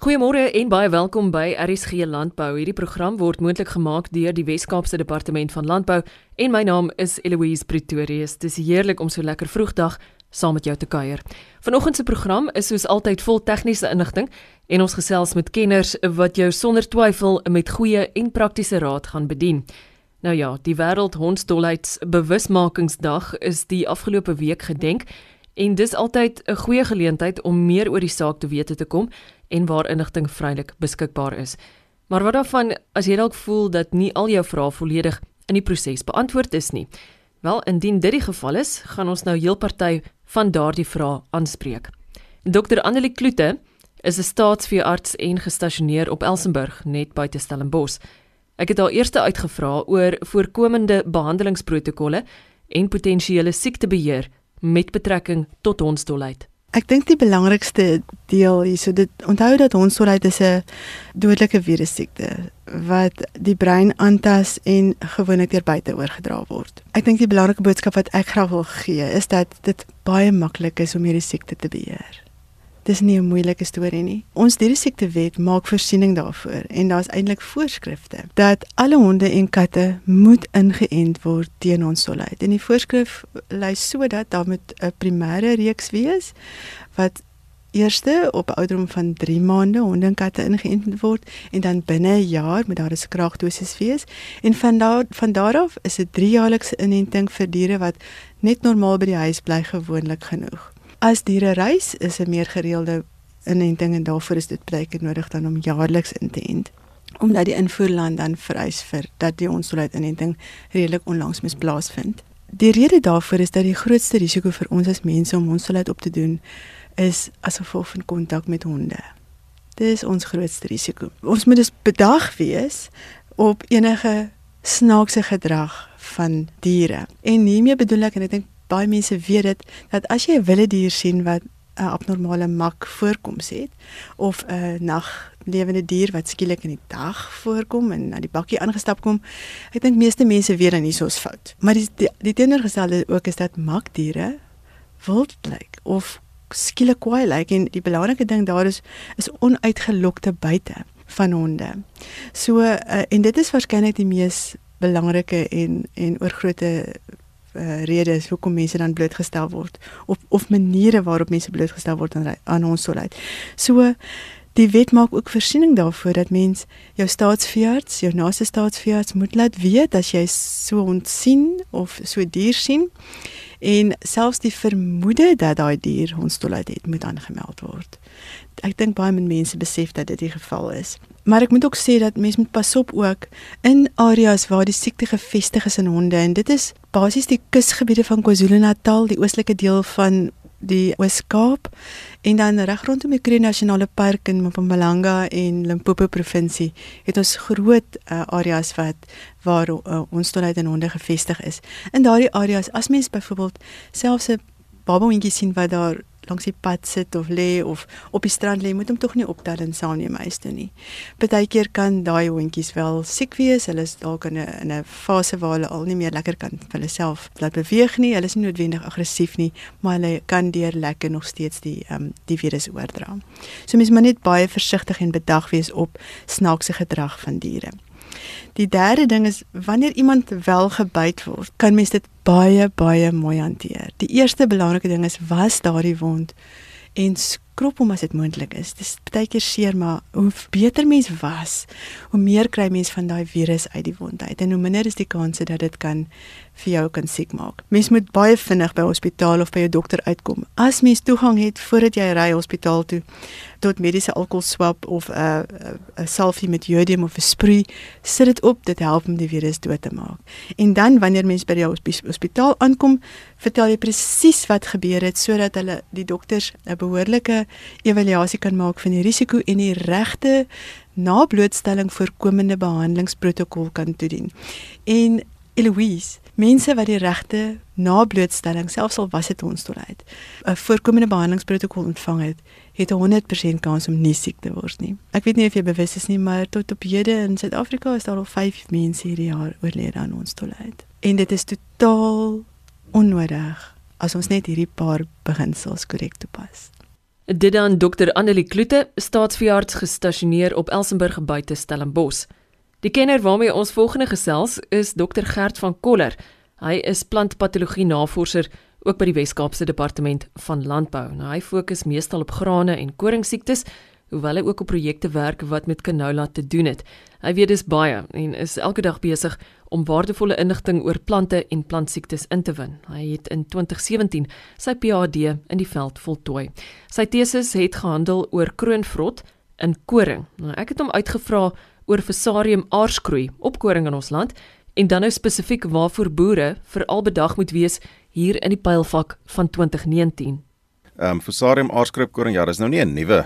Goeiemôre en baie welkom by RSG Landbou. Hierdie program word moontlik gemaak deur die Wes-Kaapse Departement van Landbou en my naam is Eloise Pretorius. Dis heerlik om so lekker vroegdag saam met jou te kuier. Vanoggend se program is soos altyd vol tegniese inligting en ons gesels met kenners wat jou sonder twyfel met goeie en praktiese raad gaan bedien. Nou ja, die Wêreld Hondsdolheids Bewusmakingsdag is die afgelope week gedenk en dis altyd 'n goeie geleentheid om meer oor die saak te weet te kom en waar inligting vrylik beskikbaar is. Maar wat daarvan as jy dalk voel dat nie al jou vrae volledig in die proses beantwoord is nie? Wel, indien dit die geval is, gaan ons nou heel party van daardie vrae aanspreek. Dr. Annelie Kloete is 'n staatsveearts en gestasioneer op Elsenburg net buite Stellenbosch. Ek het haar eerste uitgevra oor voorkomende behandelingsprotokolle en potensiële siektebeheer met betrekking tot hondsdolheid. Ek dink die belangrikste deel hierso dit onthou dat hondsdolheid is 'n dodelike virussiekte wat die brein aantas en gewoonlik deur buite oorgedra word. Ek dink die belangrike boodskap wat ek graag wil gee is dat dit baie maklik is om hierdie siekte te beheer. Dis nie 'n moeilike storie nie. Ons dieresiekte-wet maak voorsiening daarvoor en daar's eintlik voorskrifte dat alle honde en katte moet ingeënt word teen hondsdolheid. En die voorskrif lys sodat daar moet 'n primêre reeks wees wat eerste op ouderdom van 3 maande honde en katte ingeënt word en dan binne 'n jaar moet daar 'n kraagdosis wees en van daar van daar af is dit 3 jaarlikse inenting vir diere wat net normaal by die huis bly gewoonlik genoeg. As diere reis, is 'n meer gereelde inenting en daarvoor is dit baie nodig dan om jaarliks in te ent omdat die invoerland dan vereis vir dat die onsoluit inenting redelik onlangs mis plaasvind. Die rede daarvoor is dat die grootste risiko vir ons as mense om onsoluit op te doen is as gevolg van kontak met honde. Dit is ons grootste risiko. Ons moet dus bedag wees op enige snaakse gedrag van diere. En hiermee bedoel ek en ek dink baie mense weet dit dat as jy 'n wilde dier sien wat 'n abnormale mak voorkoms het of 'n naglewende dier wat skielik in die dag voorkom en na die bakkie aangestap kom, ek dink meeste mense weet dan hiersoos fout. Maar die die, die teenoorgestelde ook is dat makdiere wild blyk of skielik kwaai lyk en die belangrike ding daar is is onuitgelokte buite van honde. So uh, en dit is waarskynlik die mees belangrike en en oor grootte uh, redes hoekom mense dan blootgestel word of of maniere waarop mense blootgestel word aan aan ons solheid. So die wet maak ook voorsiening daarvoor dat mens jou staatsveearts, jou naaste staatsveearts moet laat weet as jy so hond sien of so dier sien en selfs die vermoede dat daai dier hondsdolheid het moet aangemeld word. Ek dink baie min mense besef dat dit die geval is. Maar ek moet ook sê dat mense moet pas op ook in areas waar die siekte gevestig is in honde en dit is basies die kusgebiede van KwaZulu-Natal, die oostelike deel van die Oos-Kaap en dan reg rondom die Kruger Nasionale Park in Mpumalanga en Limpopo provinsie het ons groot uh, areas wat waar uh, ons toeleid in honde gevestig is. In daardie areas as mens byvoorbeeld selfs 'n babahondjie sien wat daar langs die pad sit of lê of op die strand lê, moet hom tog nie optel en saamneem huis toe nie. Partykeer kan daai hondjies wel siek wees. Hulle is dalk in 'n in 'n fase waar hulle al nie meer lekker kan vir hulle self laat beweeg nie. Hulle is nie noodwendig aggressief nie, maar hulle kan deur lekker nog steeds die ehm um, die virus oordra. So mens moet net baie versigtig en bedag wees op snaakse gedrag van diere. Die derde ding is wanneer iemand wel gebyt word, kan mens dit baie baie mooi hanteer. Die eerste belangrike ding is was daardie wond en skrob hom as dit moontlik is. Dis baie keer seer, maar hoe beter mens was, hoe meer kry mens van daai virus uit die wond uit en hoe minder is die kans dat dit kan vir jou kan siek maak. Mens moet baie vinnig by hospitaal of by jou dokter uitkom. As mens toegang het voordat jy ry hospitaal toe tot mediese alkoholswab of 'n uh, 'n uh, salfie met jodium of 'n sproei, sit dit op, dit help om die virus dood te maak. En dan wanneer mens by die hospitaal aankom, vertel jy presies wat gebeur het sodat hulle die dokters 'n behoorlike evaluasie kan maak van die risiko en die regte nablootstelling voorkomende behandelingsprotokol kan toedien. En Eloise, mense wat die regte nablootstelling selfs al was dit ons toeluit, 'n voorkomende behandelingsprotokol ontvang het, het 'n 100% kans om nie siek te word nie. Ek weet nie of jy bewus is nie, maar tot op hede in Suid-Afrika is daar al 5 mense hierdie jaar oorlede aan ons toeluit. En dit is totaal onnodig as ons net hierdie paar beginsels korrek toepas. Dit dan Dr Annelie Kloete, staatsveearts gestasioneer op Elsenburg buite Stellenbosch. Die kenner waarmee ons volgende gesels is Dr Gert van Koller. Hy is plantpatologie navorser ook by die Wes-Kaapse Departement van Landbou. Nou hy fokus meestal op grane en koringsiektes, hoewel hy ook op projekte werk wat met canola te doen het. Hy weet dis baie en is elke dag besig om waardevolle inligting oor plante en plantsiektes in te win. Hy het in 2017 sy PhD in die veld voltooi. Sy teses het gehandel oor kroonvrot in koring. Nou ek het hom uitgevra oor Fusarium aarskroei op koring in ons land en dan nou spesifiek waarvoor boere veral bedag moet wees hier in die pylvak van 2019. Ehm um, Fusarium aarskroei koring ja, dis nou nie 'n nuwe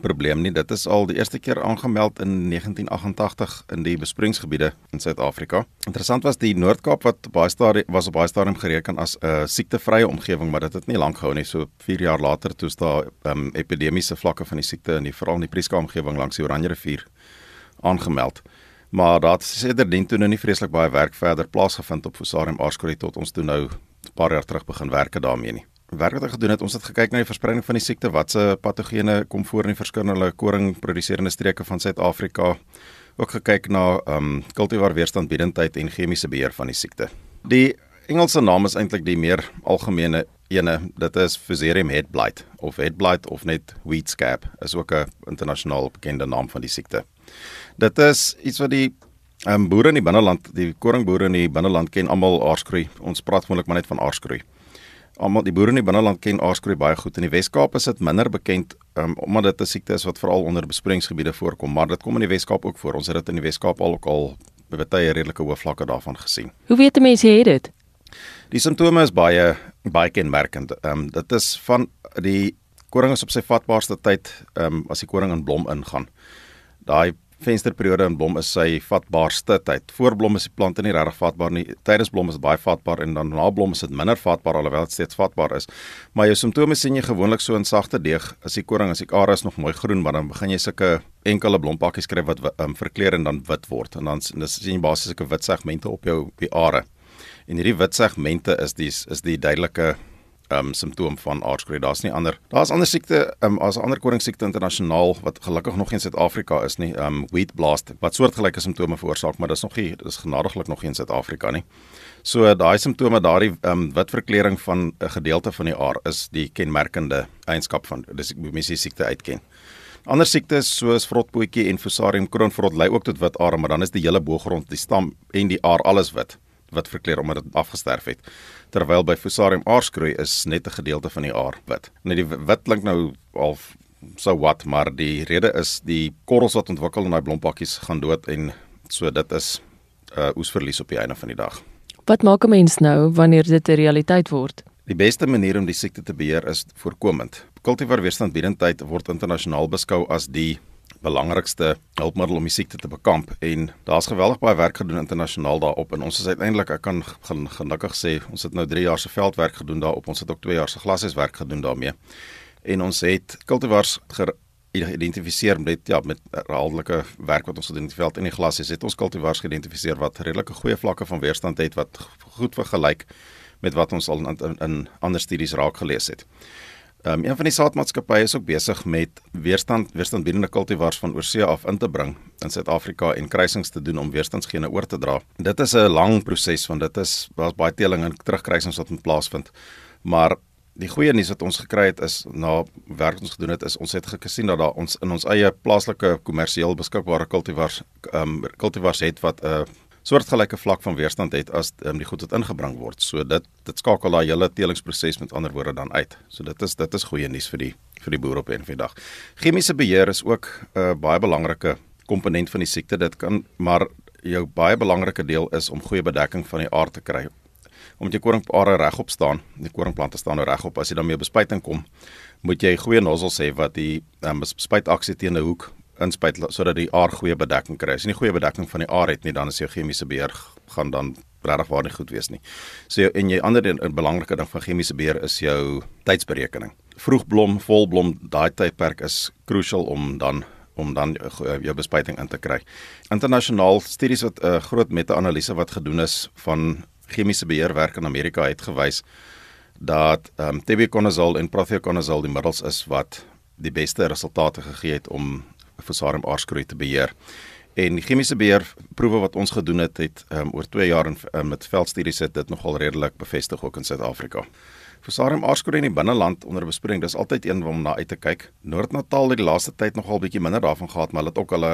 probleem nie. Dit is al die eerste keer aangemeld in 1988 in die besproeiingsgebiede in Suid-Afrika. Interessant was die Noord-Kaap wat baie stadium was op baie stadium gereken as 'n uh, siektevrye omgewing, maar dit het nie lank gehou nie. So 4 jaar later toe staan um, epidemiese vlakke van die siekte in die veral in die Prieska omgewing langs die Oranje rivier aangemeld. Maar daar het sedertdien toe nou nie vreeslik baie werk verder plaasgevind op Fusarium aarskroei tot ons toe nou 'n paar jaar terug begin werk daarmee nie werk wat ons gedoen het, ons het gekyk na die verspreiding van die siekte, watse patogene kom voor in die verskillende koring produseerende streke van Suid-Afrika. Ook gekyk na ehm um, kultivar weerstandbiedendheid en chemiese beheer van die siekte. Die Engelse naam is eintlik die meer algemene ene. Dit is Fusarium head blight of head blight of net weed scab. Is ook 'n internasionaal bekende naam van die siekte. Dit is iets wat die um, boere in die binneland, die koringboere in die binneland ken almal aarskroei. Ons praat gewoonlik maar net van aarskroei almal die boere in die binneland ken aarskroei baie goed. In die Wes-Kaap is dit minder bekend um, omdat dit 'n siekte is wat veral onder besproeiingsgebiede voorkom, maar dit kom in die Wes-Kaap ook voor. Ons het dit in die Wes-Kaap al ook al by baie redelike hoë vlakke daarvan gesien. Hoe weet mense jy het dit? Die simptome is baie baie kenmerkend. Ehm um, dit is van die koring is op sy vatbaarste tyd ehm um, as die koring in blom ingaan. Daai vensterperiode in blom is sy vatbaarste tyd. Voor blom is die plante nie regtig vatbaar nie. Tydens blom is dit baie vatbaar en dan na blom is dit minder vatbaar alhoewel dit steeds vatbaar is. Maar jou simptome sien jy gewoonlik so in sagte deeg. As die koring as die are is nog mooi groen, maar dan begin jy sulke enkele blompakkies kry wat um, verkleur en dan wit word en dan dis sien jy basies sulke wit segmente op jou op die are. En hierdie wit segmente is die is die duidelike um simptoom van aardskroei. Daar's nie ander. Daar's ander siekte, um as 'n ander koringsiekte internasionaal wat gelukkig nog in Suid-Afrika is nie, um wheat blast wat soortgelyke simptome veroorsaak, maar dis nog nie dis genadiglik nog in Suid-Afrika nie. So daai simptome, daardie um wit verkleuring van 'n gedeelte van die aar is die kenmerkende eienskap van dis mense siekte uitken. Ander siektes soos vrotpootjie en fusarium kroonvrot lei ook tot wit are, maar dan is die hele boogrond, die stam en die aar alles wit wat verkleur omdat dit afgesterf het. Terwyl by Fusarium aarskroei is net 'n gedeelte van die aar wit. Net die wit klink nou al so wat, maar die rede is die korrels wat ontwikkel in daai blompakkies gaan dood en so dit is 'n uh, oesverlies op die einde van die dag. Wat maak 'n mens nou wanneer dit 'n realiteit word? Die beste manier om die siekte te beheer is voorkomend. Kultivar weerstandbiedendheid word internasionaal beskou as die belangrikste hulpmiddel om die siekte te bekamp en daar's geweldig baie werk gedoen internasionaal daarop en ons is uiteindelik ek kan gelukkig sê ons het nou 3 jaar se veldwerk gedoen daarop ons het ook 2 jaar se glashuiswerk gedoen daarmee en ons het kultivars geïdentifiseer met ja met herhaaldelike werk wat ons gedoen het in die veld en die glashuis het ons kultivars geïdentifiseer wat redelike goeie vlakke van weerstand het wat goed vergelyk met wat ons al in, in, in ander studies raak gelees het. Ehm um, een van die saadmaatskappye is ook besig met weerstand weerstandbiedende kultivars van oorsee af in te bring in Suid-Afrika en kruisings te doen om weerstandsgene oor te dra. Dit is 'n lang proses want dit is daar's baie teeling en terugkruisings wat moet plaasvind. Maar die goeie nuus wat ons gekry het is na werk ons gedoen het is ons het gesien dat daar ons in ons eie plaaslike kommersieel beskikbare kultivars ehm um, kultivars het wat 'n uh, soortgelyke vlak van weerstand het as um, die goed wat ingebring word. So dit dit skakel daai hele telingsproses met ander woorde dan uit. So dit is dit is goeie nuus vir die vir die boere op een van die dag. Chemiese beheer is ook 'n uh, baie belangrike komponent van die siekte. Dit kan maar jou baie belangrike deel is om goeie bedekking van die aard te kry. Om jy koringare regop staan, die koringplante staan nou regop as jy dan mee bespuiting kom, moet jy goeie nozzels hê wat die um, bespuitaksie teen 'n hoek inspuit sodat die aar goeie bedekking kry. As jy nie goeie bedekking van die aar het nie, dan is jou chemiese beheer gaan dan regtig waar nie goed wees nie. So en jy ander 'n belangrike ding van chemiese beheer is jou tydsberekening. Vroegblom, volblom, daai tydperk is crucial om dan om dan jou bespuiting in te kry. Internasionaal studies wat 'n uh, groot meta-analise wat gedoen is van chemiese beheerwerk in Amerika het gewys dat ehm um, tebuconazole en prothioconazole die middels is wat die beste resultate gegee het om Fusarium aardskroei te beheer. En die chemiese beheer proewe wat ons gedoen het, het um, oor 2 jaar in, um, met veldstudies het dit nogal redelik bevestig ook in Suid-Afrika. Fusarium aardskroei in die binneland onder besproeiing, dis altyd een om na uit te kyk. Noord-Natal het die laaste tyd nogal bietjie minder daarvan gehad, maar hulle het ook hulle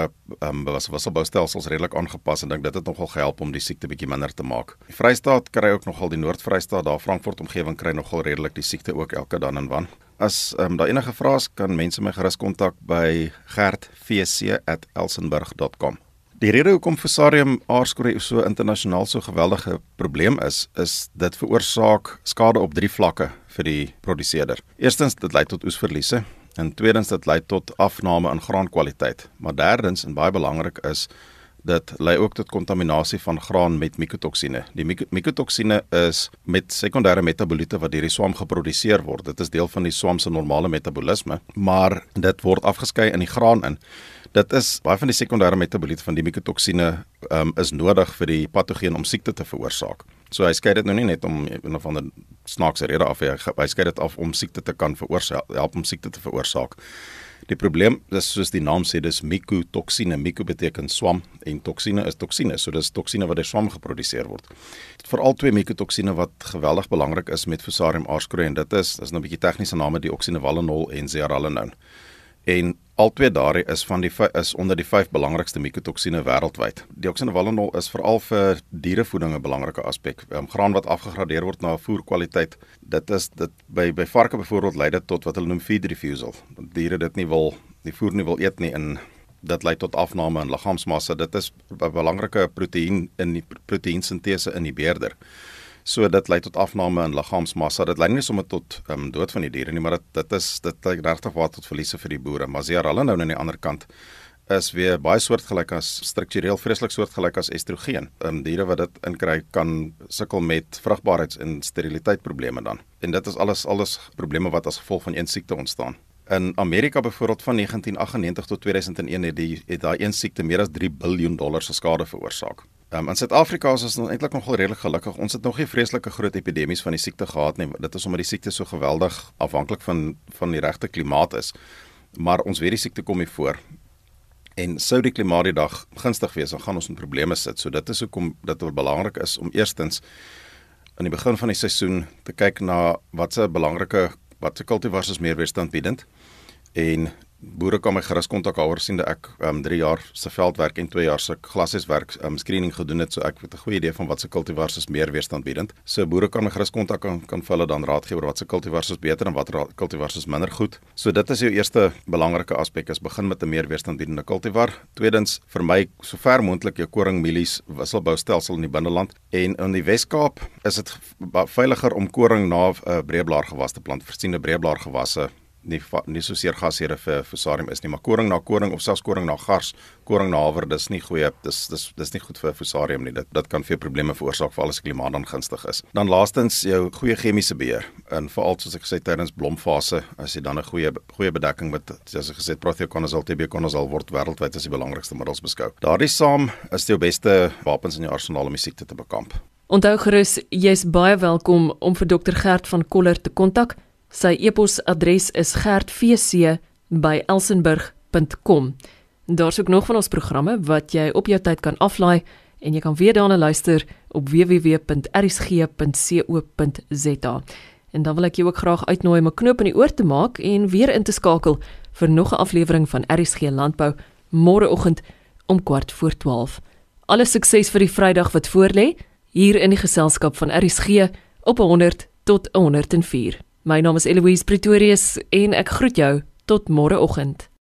um, wisselboustelsels redelik aangepas en dink dit het nogal gehelp om die siekte bietjie minder te maak. Die Vrystaat kry ook nogal die Noord-Vrystaat, daar Frankfurt omgewing kry nogal redelik die siekte ook elke dan en wan. As ehm um, daar enige vrae is, kan mense my gerus kontak by gertvc@elsenburg.com. Die rede hoekom Fusarium aardskroei so internasionaal so geweldige probleem is, is dit veroorsaak skade op drie vlakke vir die produseerder. Eerstens dit lei tot oesverliese en tweedens dit lei tot afname in graankwaliteit. Maar derdens en baie belangrik is dit lei ook tot kontaminasie van graan met mikotoksine. Die mikotoksine is met sekondêre metaboliete wat deur die swam geproduseer word. Dit is deel van die swam se normale metabolisme, maar dit word afgeskei in die graan in. Dit is baie van die sekondêre metaboliete van die mikotoksine um, is nodig vir die patogeen om siekte te veroorsaak. So hy skei dit nou nie net om een of ander snaakse rede af hy, hy skei dit af om siekte te kan veroorsaak, help om siekte te veroorsaak. Die probleem is soos die naam sê, dis mikotoksine. Miko beteken swam en toksine is toksine. So dis toksine wat deur swam geproduseer word. Veral twee mikotoksine wat geweldig belangrik is met Fusarium aardskroei en dit is dis nou 'n bietjie tegniese name die oxinovalenol en zearalenone. En albei daardie is van die is onder die vyf belangrikste mikotoksine wêreldwyd. Die oxinovalenol is veral vir dierevoeding 'n belangrike aspek. Um, graan wat afgegradeer word na voerkwaliteit, dit is dit by by varke byvoorbeeld lei dit tot wat hulle noem feed refusal. Diere dit nie wil die voer nie wil eet nie en dit lei tot afname in liggaamsmassa. Dit is 'n belangrike proteïen in die proteïensintese in die beerder. So dit lei tot afname in liggaamsmassa. Dit lei nie sommer tot ehm um, dood van die diere nie, maar dit dit is dit lei regtig waar tot verliese vir die boere. Maar seer hulle nou aan die ander kant is weer baie soortgelyk as struktureel vreeslik soortgelyk as estrogen. Ehm um, diere wat dit inkry kan sukkel met vrugbaarheids- en steriliteitprobleme dan. En dit is alles alles probleme wat as gevolg van een siekte ontstaan. In Amerika byvoorbeeld van 1998 tot 2001 het die het daai een siekte meer as 3 miljard dollar se skade veroorsaak. Um, in Suid-Afrika is ons eintlik nogal redelik gelukkig. Ons het nog nie vreeslike groot epidemies van die siekte gehad nie. Dit is omdat die siekte so geweldig afhanklik van van die regte klimaat is. Maar ons weet die siekte kom hier voor. En sou die klimaat die dag gunstig wees, dan gaan ons in probleme sit. So dit is hoekom dit belangrik is om eerstens aan die begin van die seisoen te kyk na watse belangrike watse kultivars is meer weerstandbiedend en boere kan my gerus kontak oor sien dat ek um 3 jaar se veldwerk en 2 jaar se glashuiswerk um screening gedoen het so ek het 'n goeie idee van wat se kultivars is meer weerstandbiedend. So boere kan my gerus kontak kan kan hulle dan raad gee oor wat se kultivars is beter en watter kultivars is minder goed. So dit is jou eerste belangrike aspek is begin met 'n meer weerstandbiedende kultivar. Tweedens vir my sover moontlik jou koringmielies wisselboustelsel in die binneland en in die Wes-Kaap is dit veiliger om koring na 'n uh, breedblaargewas te plant. Versiene breedblaargewasse nie nie so seer gashere vir fusarium is nie, maar koring na koring of selfs koring na gars, koring na haver, dis nie goeie dis dis dis nie goed vir fusarium nie. Dit dit kan vir probleme veroorsaak as die klimaat dan gunstig is. Dan laastens jou goeie chemiese beheer. En veral soos ek gesê tydens blomfase, as jy dan 'n goeie goeie bedekking met soos ek gesê prothioconazole, tibiconazole word wêreldwyd as die belangrikste middels beskou. Daardie saam is jou beste wapens in jou arsenaal om die siekte te bekamp. Onthou gerus, jy's baie welkom om vir dokter Gert van Koller te kontak. Sy e-posadres is gertfc@elsenburg.com. Daar's ook nog van ons programme wat jy op jou tyd kan aflaai en jy kan weer daarna luister op www.rsg.co.za. En dan wil ek jou ook graag uitnooi om 'n knoop in die oor te maak en weer in te skakel vir nog 'n aflewering van RSG Landbou môreoggend om kwart voor 12. Alle sukses vir die Vrydag wat voorlê hier in die geselskap van RSG op 100 tot 104. My naam is Eloise Pretorius en ek groet jou tot môreoggend.